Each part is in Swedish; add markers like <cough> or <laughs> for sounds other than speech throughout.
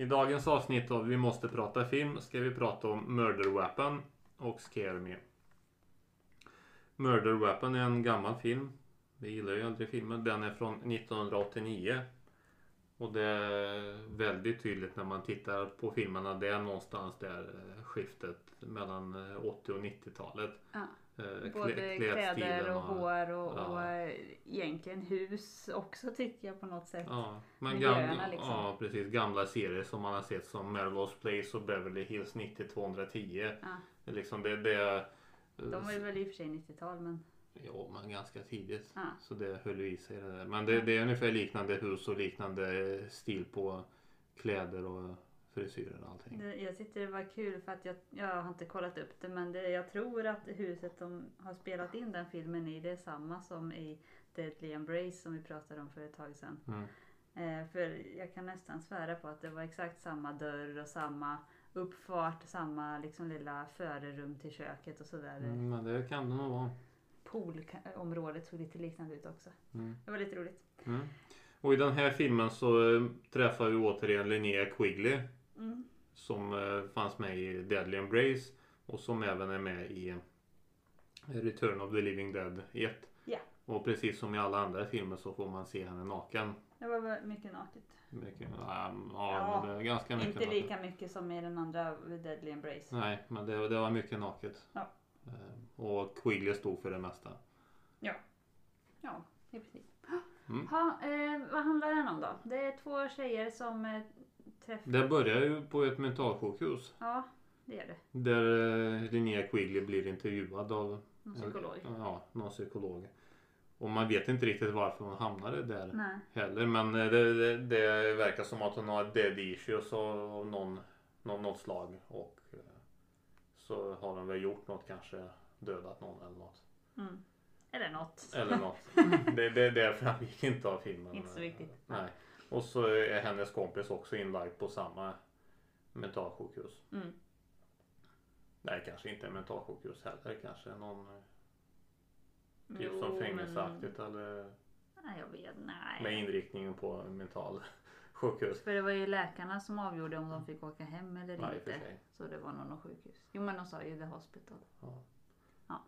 I dagens avsnitt av Vi måste prata film ska vi prata om Murder Weapon och Scare Me. Murder Weapon är en gammal film. Vi gillar ju aldrig filmer. Den är från 1989. Och det är väldigt tydligt när man tittar på filmerna. Det är någonstans där eh, skiftet mellan eh, 80 och 90-talet. Ja. Eh, Både kläder och hår och, ja. och eh, egentligen hus också tycker jag på något sätt. Ja, men gamla, liksom. ja, precis. Gamla serier som man har sett som Melrose Place och Beverly Hills 90-210. Ja. Är Liksom det, det, De ju väl i och för sig 90-tal men Ja, men ganska tidigt. Ja. Så det höll i sig det där. Men det, det är ungefär liknande hus och liknande stil på kläder och frisyrer och allting. det, jag tyckte det var kul för att jag, jag har inte kollat upp det men det, jag tror att huset de har spelat in den filmen i det är samma som i Deadly Embrace som vi pratade om för ett tag sedan. Mm. Eh, för jag kan nästan svära på att det var exakt samma dörr och samma uppfart, samma liksom lilla förerum till köket och sådär. Mm, men det kan det nog vara. Poolområdet såg lite liknande ut också. Mm. Det var lite roligt. Mm. Och i den här filmen så eh, träffar vi återigen Linnea Quigley. Mm. Som eh, fanns med i Deadly Embrace. Och som även är med i eh, Return of the Living Dead 1. Ja. Och precis som i alla andra filmer så får man se henne naken. Det var mycket naket. Mycket, ja, ja, Ja, det är ganska mycket Inte naket. lika mycket som i den andra Deadly Embrace. Nej, men det, det var mycket naket. Ja. Eh, Och Quigley stod för det mesta. Ja, i princip. Mm. Ha, eh, vad handlar den om då? Det är två tjejer som träffar... Det börjar ju på ett mentalsjukhus. Ja, det gör det. Där eh, Linnea Quigley blir intervjuad av Någon psykolog. Ja, någon psykolog. Och man vet inte riktigt varför hon hamnade där Nej. heller. Men eh, det, det, det verkar som att hon har dead issues av av någon, någon, något slag. Och eh, så har hon väl gjort något, kanske dödat någon eller något. Mm. Eller något. Eller något. <laughs> det, det, det framgick inte av filmen. Inte så viktigt. Nej. Och så är hennes kompis också inlagd på samma mentalsjukhus. Mm. Nej, kanske inte mentalsjukhus heller. Kanske någon eh, typ Jo, som men- fängelseaktigt eller Nej, jag vet. Nej. med inriktningen på mental <laughs> sjukhus. För det var ju läkarna som avgjorde om de fick åka hem eller Ja, för inte. Så det var nog något sjukhus. Jo men de sa ju The Hospital.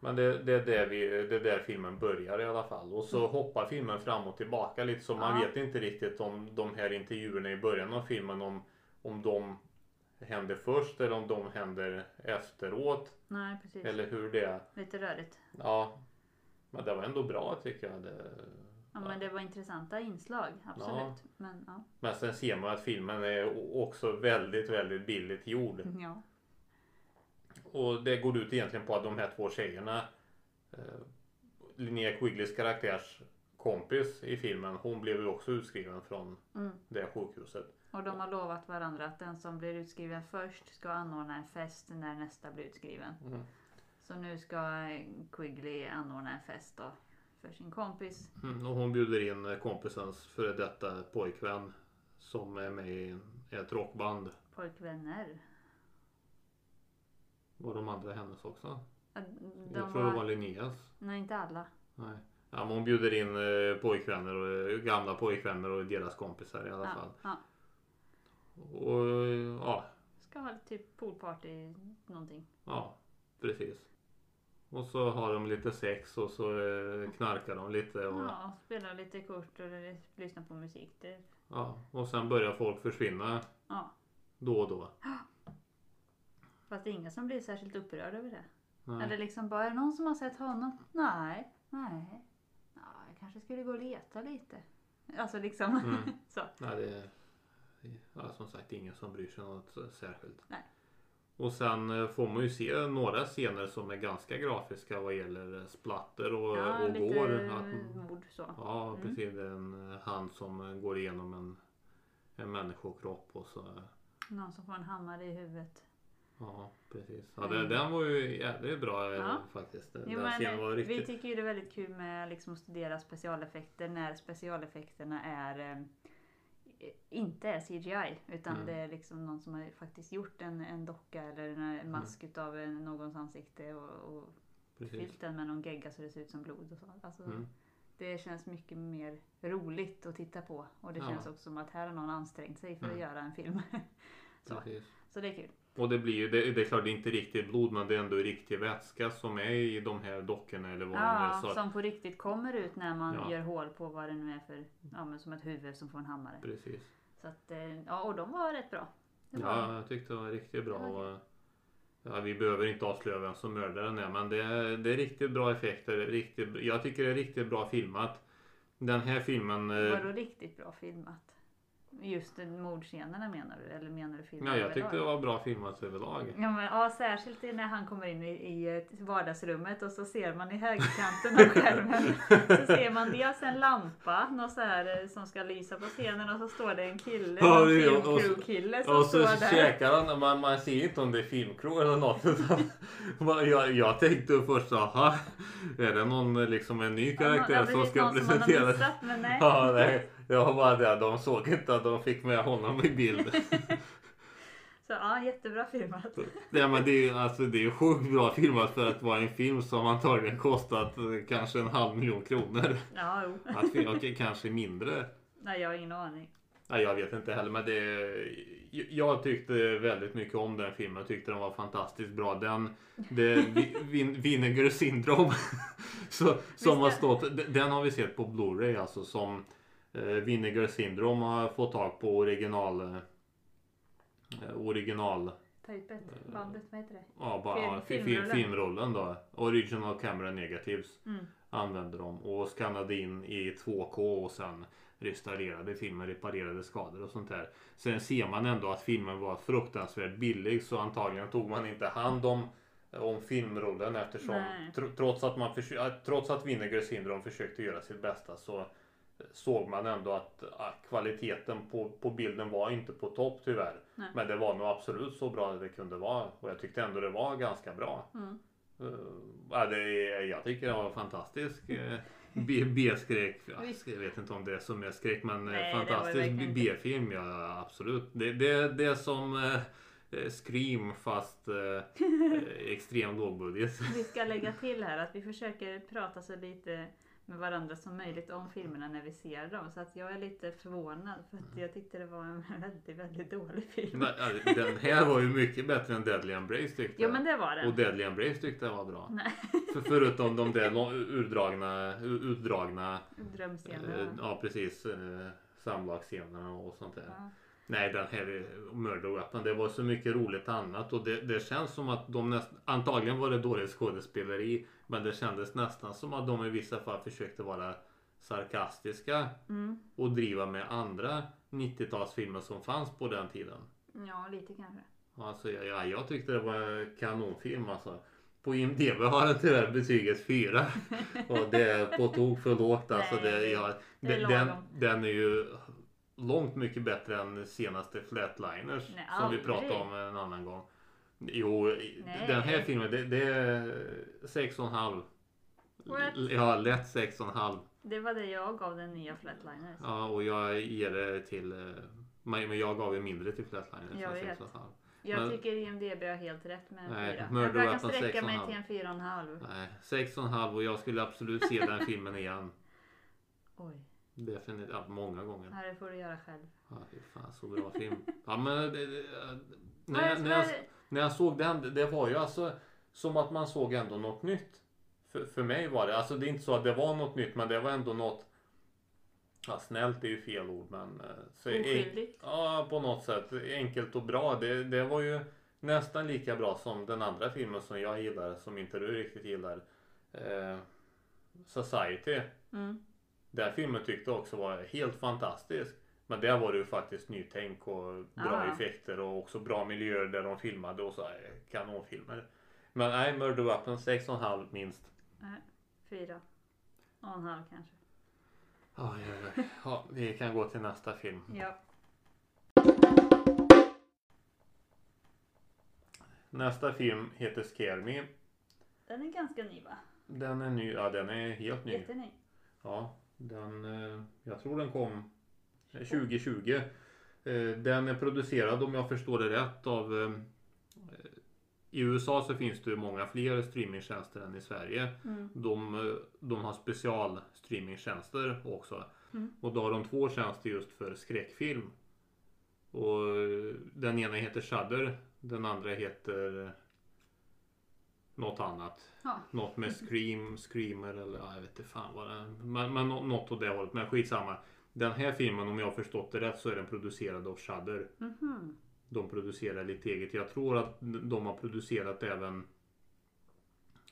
Men det, det, är där vi, det är där filmen börjar i alla fall. Och så hoppar filmen fram och tillbaka lite så man Mm. Ja. vet inte riktigt om de här intervjuerna i början av filmen om, om de händer först eller om de händer efteråt. Nej precis. Eller hur det är. Lite rörigt. Ja. Men det var ändå bra tycker jag. Det, Ja, men det var intressanta inslag. Absolut. Men ja. Men sen ser man att filmen är också väldigt, väldigt billigt gjord. ja. Och det går ut egentligen på att de här två tjejerna eh, Linnea Quigleys karaktärs kompis i filmen hon blev ju också utskriven från Mm. det sjukhuset. Och de har lovat varandra att den som blir utskriven först ska anordna en fest när nästa blir utskriven. Mm. Så nu ska Quigley anordna en fest då för sin kompis. Mm, och hon bjuder in kompisens före detta pojkvän som är med i ett rockband. Pojkvänner. Var de andra hennes också? Ja, De Jag tror det var Linneas. Nej, inte alla. Nej. Ja, men hon bjuder in eh, pojkvänner och eh, gamla pojkvänner och deras kompisar i alla Ja, fall. ja. Och ja, Ska ha typ poolparty någonting. Ja, precis. Och så har de lite sex och så eh, knarkar de lite. Och, ja. Ja, spela lite kort och lyssna på musik. Det, och sen börjar folk försvinna ja. då och då. Fast det är ingen som blir särskilt upprörd över det. Nej. Eller liksom bara, är det någon som har sett honom? Nej, nej. Ja, jag kanske skulle gå och leta lite. Alltså liksom Mm. <laughs> så. Nej, det är ja, som sagt ingen som bryr sig något särskilt. Nej. Och sen eh, får man ju se några scener som är ganska grafiska vad gäller eh, splatter och, Ja, och lite går. Att, mord så. ja, Mm. precis. Det är en eh, hand som går igenom en, en människokropp och så. Någon som får en hammare i huvudet. Ja, precis. Ja, det, den var ju jävligt bra eh, Mm. Ja. faktiskt. Den, Jo, den scenen var men, riktigt... Vi tycker ju det är väldigt kul med liksom, att studera specialeffekter när specialeffekterna är eh, inte är CGI utan Mm. det är liksom någon som har faktiskt gjort en, en docka eller en, en mask utav en, någons ansikte och, och fyllt den med någon gegga så det ser ut som blod och så. Alltså, Mm. Det känns mycket mer roligt att titta på. Och det Ja. känns också som att här har någon ansträngt sig för att Mm. göra en film. <laughs> Så. Precis. Så det är kul. Och det blir ju, det, det är klart det är inte riktigt blod men det är ändå riktig vätska som är i de här dockorna eller vad det är. Ja, Så som på riktigt kommer ut när man Ja. gör hål på vad det nu är för, ja men som ett huvud som får en hammare. precis. Så att, eh, ja och de var rätt bra. Var Ja, jag tyckte det var riktigt bra. Var Och, ja, vi behöver inte avslöja vem som mördaren är men det är, det är riktigt bra effekter. Riktigt, jag tycker det är riktigt bra filmat. Den här filmen... eh, Vadå riktigt bra filmat? Just mordscenerna menar du? Eller menar du filmen Ja, jag tyckte det var bra filmat överlag. Ja, men, ja, särskilt när han kommer in i, i eh, vardagsrummet och så ser man i högerkanten av <laughs> skärmen så ser man dels en lampa något så här, eh, som ska lysa på scenen och så står det en kille, Ja, en det är- och så- filmcrew-kille som Och står så där. käkar han, man, man ser inte om det är filmcrew eller något. Utan, <laughs> jag, jag tänkte först, aha, är det någon liksom en ny karaktär ja, som ska någon som presenteras? missat, men nej. <laughs> Jag var bara där, de såg inte att de fick med honom i bild. <laughs> Så ja, jättebra filmat. <laughs> Nej, men det är ju alltså, det är sjukt bra filmat för att vara en film som antagligen kostat kanske en halv miljon kronor. Ja, jo. <laughs> Att, film- och kanske mindre. Nej, jag har ingen aning. Nej, jag vet inte heller, men det... Jag tyckte väldigt mycket om den filmen. Jag tyckte den var fantastiskt bra. Den... Det, vin, Vinegar Syndrome. så, som har stått... Den har vi sett på Blu-ray alltså som Vinegar Syndrome har fått tag på original... Eh, original... Type 1, bandet, vad heter det? Ja, bara Film- film, film, filmrullen. då. Original Camera Negatives Mm. använde de och skannade in i 2K och sen restaurerade filmen, reparerade skador och sånt där. Sen ser man ändå att filmen var fruktansvärt billig så antagligen tog man inte hand om, om filmrullen eftersom tr- trots att, man försö- äh, trots att Vinegar Syndrome försökte göra sitt bästa så såg man ändå att kvaliteten på, på bilden var inte på topp tyvärr. Nej. Men det var nog absolut så bra det kunde vara och jag tyckte ändå det var ganska bra. Mm. Uh, ja, det jag tycker det var fantastisk B- B-skräck. Jag vet inte om det är som är skräck men eh, Nej, fantastisk. B-film. Ja, absolut. Det, det, det är som eh, Scream fast uh, <laughs> extrem lågbudget. Vi ska lägga till här att vi försöker prata så lite med varandra som möjligt om filmerna när vi ser dem. Så att jag är lite förvånad för att jag tyckte det var en <laughs> väldigt, väldigt dålig film. Men, ja, Den här var ju mycket bättre än Deadly Embrace tyckte jag. men det var Och det. Deadly Embrace tyckte jag var bra. Nej, För, förutom de där urdragna, utdragna drömscenerna. Eh, Ja precis. Eh, Samlagsscenerna och sånt där. Ja. Nej den här är- Murder Weapon. Det var så mycket roligt annat och det, det känns som att de nästan Antagligen var det dåligt skådespeleri. Men det kändes nästan som att de i vissa fall försökte vara sarkastiska Mm. och driva med andra 90-talsfilmer som fanns på den tiden. ja, lite kanske. Alltså, ja, ja, jag tyckte det var en kanonfilm alltså. På IMDB har den tyvärr betyget 4. <laughs> Och det är på tok för lågt. Alltså, Nej, det, ja, det är den, den är ju långt mycket bättre än senaste Flatliners. Nej, som vi pratade om en annan gång. Jo, Nej. den här filmen det, det är 6,5. What? Ja, lätt 6,5. Det var det jag gav den nya Flatliners. Ja, och jag ger det till... eh, Men jag gav ju mindre till Flatliners. Jag än vet. 6,5. Jag Men- tycker IMDB har helt rätt med en Nej, fyra. Jag kan sträcka mig 6,5. till en fyra och en halv. Nej, 6,5 och jag skulle absolut se den filmen igen. <laughs> Oj, Definitivt, ja, många gånger. ja, det får du göra själv. Ja, fy fan så bra film. Ja, men det, det, när, Ja, jag, när, jag, när jag såg den, det- det var ju alltså som att man såg ändå något nytt. För, för mig var det, alltså det är inte så att det var något nytt men det var ändå något Ja, snällt är ju fel ord men eh, så, Oskyldigt. Ja, på något sätt enkelt och bra. Det, det var ju nästan lika bra som den andra filmen som jag gillar, som inte du riktigt gillar. Eh, Society. Mm. Den filmen tyckte jag också var helt fantastisk. Men där var det ju faktiskt nytänk och bra Ah. effekter och också bra miljöer där de filmade och så här kanonfilmer. Men nej, Murder Weapon 6,5 minst. Nej, fyra. Och en halv kanske. Ja, ja, ja. ja, vi kan gå till nästa film. Ja. Nästa film heter Scare Me. Den är ganska ny va? Den är ny, ja den är helt ny. Jätteny. Ja, den, eh, jag tror den kom 2020. Eh, Den är producerad om jag förstår det rätt av eh, i USA så finns det många fler streamingtjänster än i Sverige. Mm. De, eh, de har special streamingtjänster också. Mm. Och då har de två tjänster just för skräckfilm. Och eh, den ena heter Shudder. Den andra heter något annat. Ja. Något med Scream, Screamer eller ja, jag vet inte fan vad det är. Men, men nå- något åt det hållet. Men skitsamma. Den här filmen om jag har förstått det rätt så är den producerad av Shudder. Mhm. De producerar lite eget. Jag tror att de har producerat även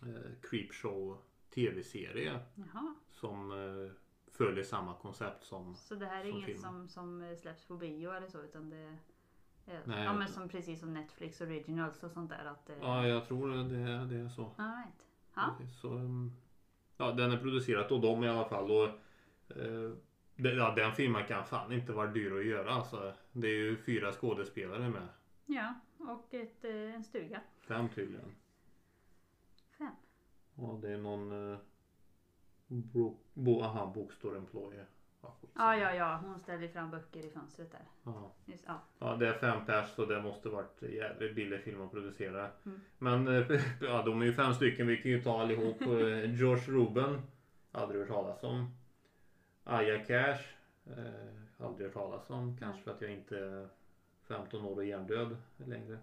eh, Creepshow tv-serie som eh, följer samma koncept som Så det här är Som inget film. som, som släpps på bio eller så utan det Nej, ja, men som precis som Netflix Originals och sånt där. Att det, Ja, jag tror det, det är så. All right. Ja. Så, um, ja, den är producerad av dem i alla fall. Och, eh, ja, den filmen kan fan inte vara dyr att göra. Alltså. Det är ju fyra skådespelare med. ja, och ett, eh, en stuga. Fem tydligen. Fem. Och det är någon... Eh, bo, aha, bookstore employee. Ja, Ja, ja, ja. Hon ställer fram böcker i fönstret där. Ja. Just, ja. Ja, det är fem pers så det måste varit jävligt billig film att producera. Mm. Men eh, <laughs> ja, de är ju fem stycken. Vi kan ju ta allihop. <laughs> Eh, Josh Ruben. Aldrig hört talas om. Aya Cash. Eh, aldrig hört talas om. Kanske för att jag inte är 15 år och hjärndöd längre.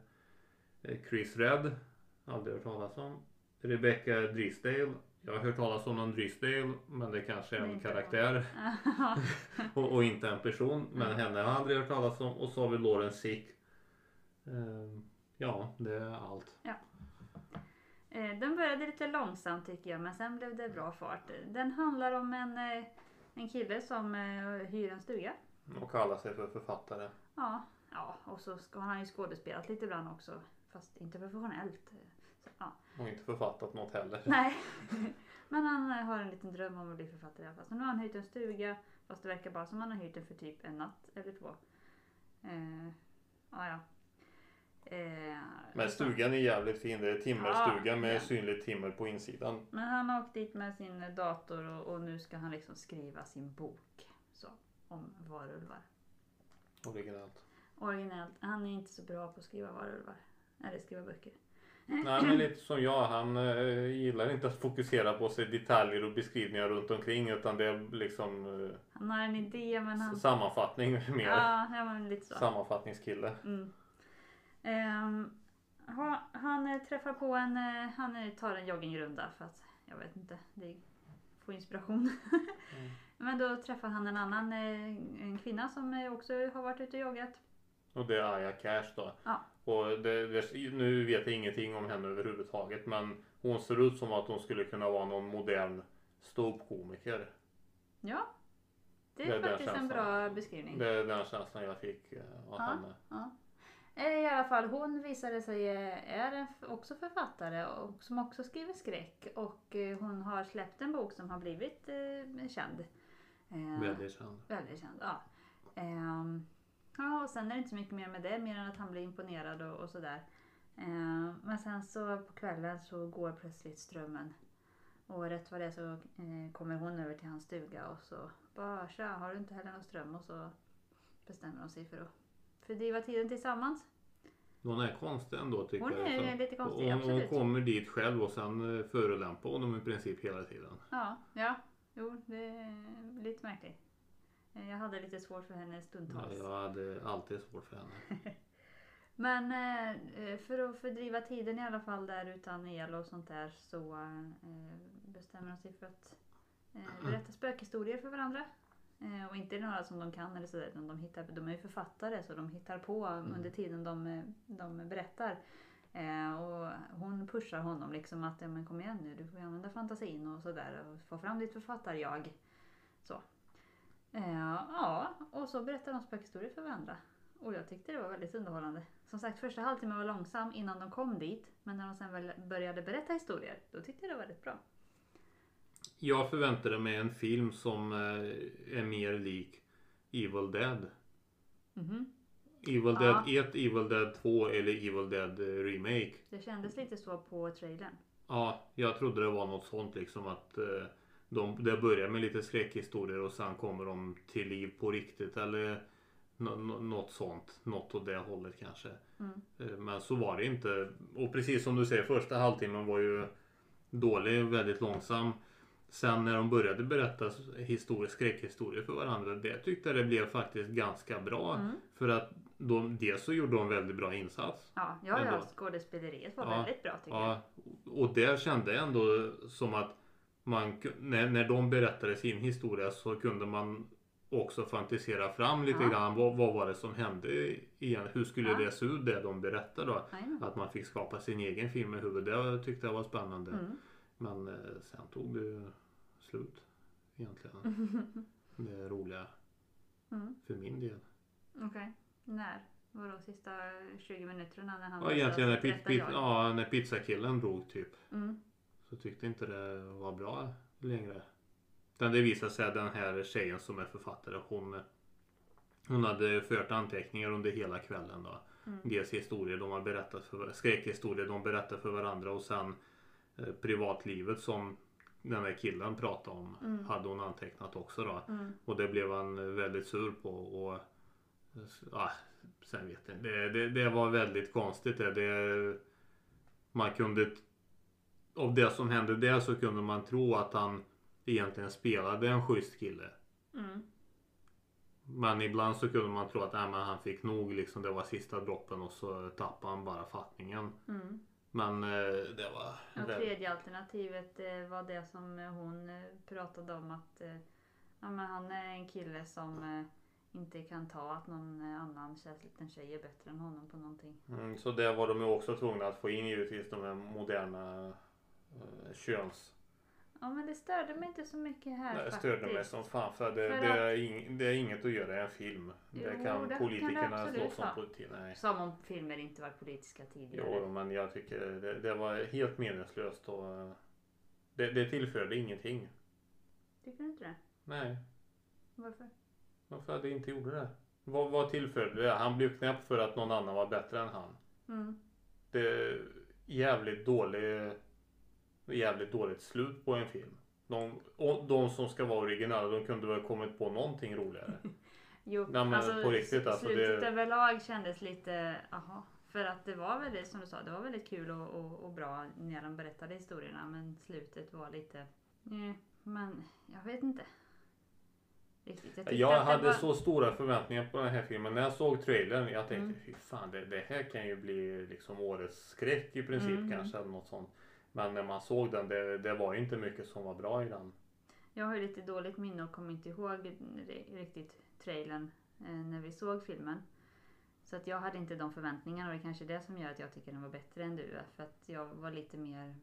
Eh, Chris Red. Aldrig hört talas om. Rebecca Drisdale. Jag har hört talas om någon Drisdale men det kanske är en karaktär <laughs> och, och inte en person. Men Mm. henne har jag aldrig hört talas om. Och så har vi Lauren Sick. Ehm, ja, det är allt. Eh, Den började lite långsamt tycker jag men sen blev det bra fart. Den handlar om en, eh, en kille som eh, hyr en stuga. Och kallar sig för författare. Ja, ja, och så ska han ju skådespelat lite ibland också. Fast inte professionellt. Ja. Och inte författat något heller. Nej, <laughs> men han eh, har en liten dröm om att bli författare i alla fall. Så nu har han hyrt en stuga. Fast det verkar bara som han har hyrt den för typ en natt eller två. Eh, ja, ja. Eh, Men stugan är jävligt fin. Det är timmerstuga med ja. synligt timmer på insidan. Men han har åkt dit med sin dator och, och nu ska han liksom skriva sin bok. Så, om varulvar. Originellt. Originellt. Han är inte så bra på att skriva varulvar. Eller skriva böcker. Nej men lite som jag. Han eh, gillar inte att fokusera på sig detaljer och beskrivningar runt omkring. Utan det är liksom eh, Han har en idé men han... sammanfattning <laughs> mer. Ja, ja men lite så. Sammanfattningskille. Mm. Ehm, ha, han eh, träffar på en, eh, han eh, tar en joggingrunda för att, jag vet inte, det får inspiration. Mm. <laughs> Men då träffar han en annan eh, en kvinna som eh, också har varit ute och joggat. Och det är Aya Cash då. Ja. Och det, det, nu vet jag ingenting om henne överhuvudtaget. Men hon ser ut som att hon skulle kunna vara någon modern ståuppkomiker. Ja, det är Det är faktiskt en bra beskrivning. Det är den känslan jag fick eh, av Ja. henne. Ja. Eh, I alla fall, hon visade sig eh, är också författare och som också skriver skräck. Och eh, hon har släppt en bok som har blivit eh, känd. Eh, Väldigt känd. Väldigt känd, ja. Ja, och sen är det inte så mycket mer med det, mer än att han blir imponerad och, och sådär. Ehm, men sen så på kvällen så går plötsligt strömmen. Och rätt vad det är så eh, kommer hon över till hans stuga och så bara tja, har du inte heller någon ström? Och så bestämmer de sig för att fördriva tiden tillsammans. Hon är konstig ändå tycker Hon jag. är Så- lite konstig, hon, hon absolut. kommer dit själv och sen eh, förolämpar honom i princip hela tiden. Ja, ja, jo, det är lite märkligt. Eh, Jag hade lite svårt för henne Ja, stundtals. jag hade alltid svårt för henne. <laughs> Men eh, för att fördriva tiden i alla fall där utan el och sånt där så eh, bestämmer de sig för att <clears throat> berätta spökhistorier för varandra. Och inte några som de kan eller sådär utan de, hittar, de är ju författare så de hittar på under tiden de, de berättar. Och hon pushar honom liksom att ja, men kom igen nu, du får använda fantasin och sådär och få fram ditt författarjag. Så. Eh, ja, och så berättar de spökhistorier för varandra. Och jag tyckte det var väldigt underhållande. Som sagt, första halvtimmen var långsam innan de kom dit. Men när de sen väl började berätta historier, då tyckte jag det var väldigt bra. Jag förväntade mig en film som eh, är mer lik Evil Dead. Mhm. Evil Ja. Dead 1, Evil Dead 2 eller Evil Dead eh, Remake. Det kändes lite så på trailern. Ja, jag trodde det var något sånt liksom att de, det börjar med lite skräckhistorier och sen kommer de till liv på riktigt. Eller Nå- nå- något sånt. Något åt det hållet kanske. Mm. Eh, Men så var det inte. Och precis som du säger, första halvtimmen var ju dålig, väldigt långsam. Sen när de började berätta historier, skräckhistorier för varandra, det tyckte jag det blev faktiskt ganska bra. Mm. För att de, dels så gjorde de väldigt bra insats. Ja, ja, ja skådespeleriet var Ja, väldigt bra tycker jag. Ja, och där kände jag ändå som att man, när, när de berättade sin historia så kunde man också fantisera fram lite Ja. grann. Vad, vad var det som hände igen? Hur skulle Ja. det se ut det de berättade då? Att man fick skapa sin egen film i huvudet. Det tyckte jag var spännande. Mm. Men eh, sen tog det ju slut egentligen. <laughs> Det roliga Mm. för min del. Okej. När? Vadå sista 20 minuterna när han Ja, egentligen när, pit, pit, ja, när pizzakillen drog typ. Mm. Så tyckte inte det var bra längre. Utan det visade sig att den här tjejen som är författare hon, hon hade fört anteckningar under hela kvällen. Då. Mm. Dels historier de har berättat för, skräckhistorier de berättar för varandra och sen eh, privatlivet som den här killen pratade om Mm. hade hon antecknat också. Då. Mm. Och det blev han väldigt sur på. Och, ah, sen vet jag inte. det, det, det var väldigt konstigt. Det, det, man kunde... Av det som hände där så kunde man tro att han egentligen spelade en schysst kille. Mm. Men ibland så kunde man tro att nej, men han fick nog. Liksom, det var sista droppen och så tappade han bara fattningen. Mm. Men eh, det var... Och tredje alternativet eh, var det som eh, hon eh, pratade om att eh, ja, men han är en kille som eh, inte kan ta att någon annan liten tjej är bättre än honom på någonting. Mm, så där var de ju också tvungna att få in givetvis de här moderna eh, köns... Ja men det störde mig inte så mycket här Det faktiskt. störde mig som fan för det, För det, att- är ing, det är inget att göra i en film. Jo, det det kan kan det politikerna absolut slå som. Nej. Som om filmer inte var politiska tidigare. Jo, men jag tycker det, det var helt meningslöst och eh, det, det tillförde ingenting. Tycker du inte det? Nej, Varför? varför hade det inte gjorde det? Vad, vad tillförde det? Han blev knäpp för att någon annan var bättre än han. Mm. Det är jävligt dålig, jävligt dåligt slut på en film. De, de som ska vara originella, de kunde väl kommit på någonting roligare. <laughs> Jo, Nej, men alltså, på riktigt, alltså, slutet det- överlag kändes lite, aha. För att det var väldigt, som du sa, det var väldigt kul och, och, och bra när de berättade historierna. Men slutet var lite, nej, men jag vet inte. Riktigt. Jag, Jag hade var, så stora förväntningar på den här filmen. När jag såg trailern, jag tänkte Mm. fy fan det, det här kan ju bli liksom årets skräck i princip Mm. kanske eller något sånt. Men när man såg den, det, det var ju inte mycket som var bra i den. Jag har lite dåligt minne och kommer inte ihåg ri- riktigt trailern eh, när vi såg filmen. Så att jag hade inte de förväntningarna och det är kanske är det som gör att jag tycker den var bättre än du. För att jag var lite mer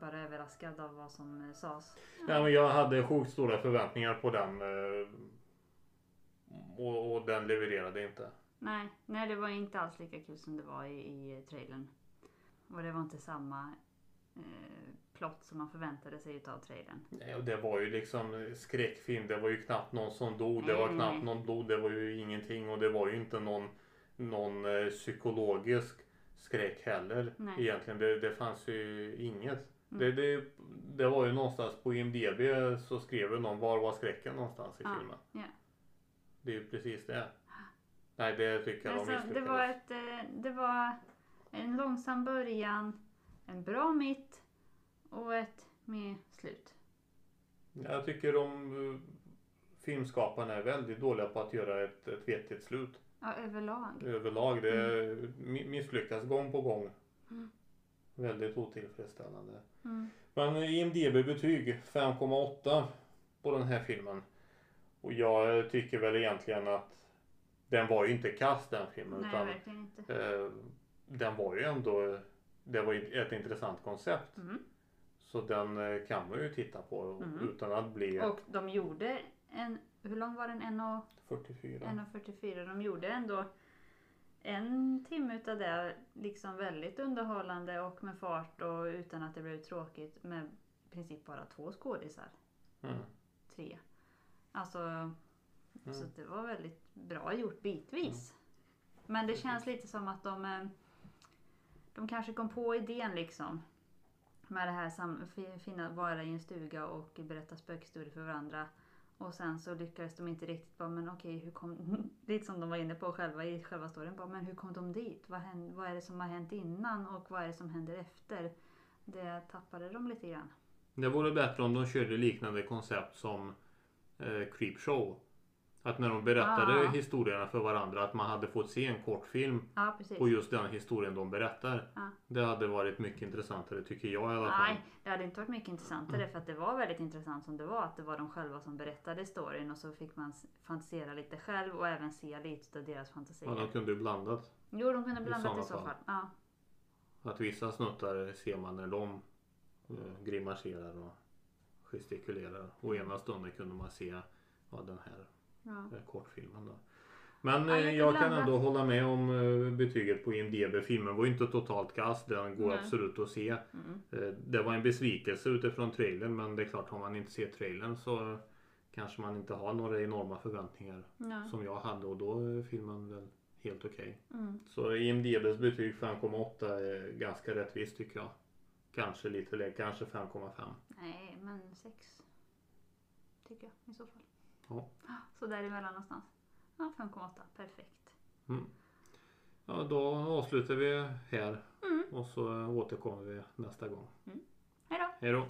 bara överraskad av vad som eh, sades. Nej, men jag hade sjukt stora förväntningar på den. eh, Och, och den levererade inte. Nej, nej, det var inte alls lika kul som det var i, i trailern. Och det var inte samma plott som man förväntade sig utav trailern. Nej, och det var ju liksom skräckfilm. Det var ju knappt någon som dog. Det var knappt någon blod. Det var ju ingenting. Och det var ju inte någon, någon eh, psykologisk skräck heller. Nej. Egentligen. Det, det fanns ju inget. Mm. Det, det, det var ju någonstans på IMDB så skrev ju någon var var skräcken någonstans i Ja, filmen. ja. Det är ju precis det. Nej, det tycker jag Alltså, de det, var ett, eh, det var en långsam början, en bra mitt och ett med slut. Jag tycker de eh, filmskaparna är väldigt dåliga på att göra ett, ett vettigt slut. Ja, överlag. överlag. Det mi- misslyckas gång på gång. Mm. Väldigt otillfredsställande. Mm. Men IMDB-betyg 5,8 på den här filmen. Och jag tycker väl egentligen att den var ju inte kast den filmen. Nej, utan verkligen inte. eh, den var ju ändå det var ett intressant koncept. Mm. Så den eh, kan man ju titta på Mm. utan att bli Och de gjorde en, hur lång var den? 1,44? 44. 1,44. De gjorde ändå en timme utav det liksom väldigt underhållande och med fart och utan att det blev tråkigt med i princip bara två skådisar. Mm. Tre. Alltså, så det var väldigt bra gjort bitvis. Men det känns lite som att de, eh, de kanske kom på idén liksom. Med det här sam- vara i en stuga och berätta spökhistorier för varandra. Och sen så lyckades de inte riktigt bara, men okej, hur kom... <laughs> Lite som de var inne på själva i själva storyn. Bara, men hur kom de dit? Vad, händer, vad är det som har hänt innan och vad är det som händer efter? Det tappade de lite grann. Det vore bättre om de körde liknande koncept som eh, Creepshow. Att när de berättade Ah. historierna för varandra att man hade fått se en kortfilm Ja, precis. på just den historien de berättar. Ja. Det hade varit mycket intressantare tycker jag i alla fall. Nej, det hade inte varit mycket intressantare för att det var väldigt intressant som det var. Att det var de själva som berättade storyn och så fick man fantisera lite själv och även se lite av deras fantasier. Men de kunde ju blandat. Jo, de kunde i blandat i sådana så fall. fall. Ja. Att vissa snuttar ser man när de eh, grimaserar och gestikulerar. Och ena stunden kunde man se ja, den här Ja. eh, kortfilmen. Då. Men Ja, eh, lite jag kan ändå hålla med om eh, betyget på IMDB. Filmen var ju inte totalt kass. Den går Nej. absolut att se. Mm. Eh, Det var en besvikelse utifrån trailern men det är klart har man inte sett trailern så kanske man inte har några enorma förväntningar Ja. som jag hade och då är filmen väl helt okej. Mm. Så IMDBs betyg 5,8 är ganska rättvist tycker jag. Kanske lite lägre, kanske 5,5. Nej, men sex. Tycker jag i så fall. Ja. Så däremellan någonstans. Ja, 5,8. Perfekt. Ja, då avslutar vi här Mm. och så återkommer vi nästa gång. Hej då! Hej då!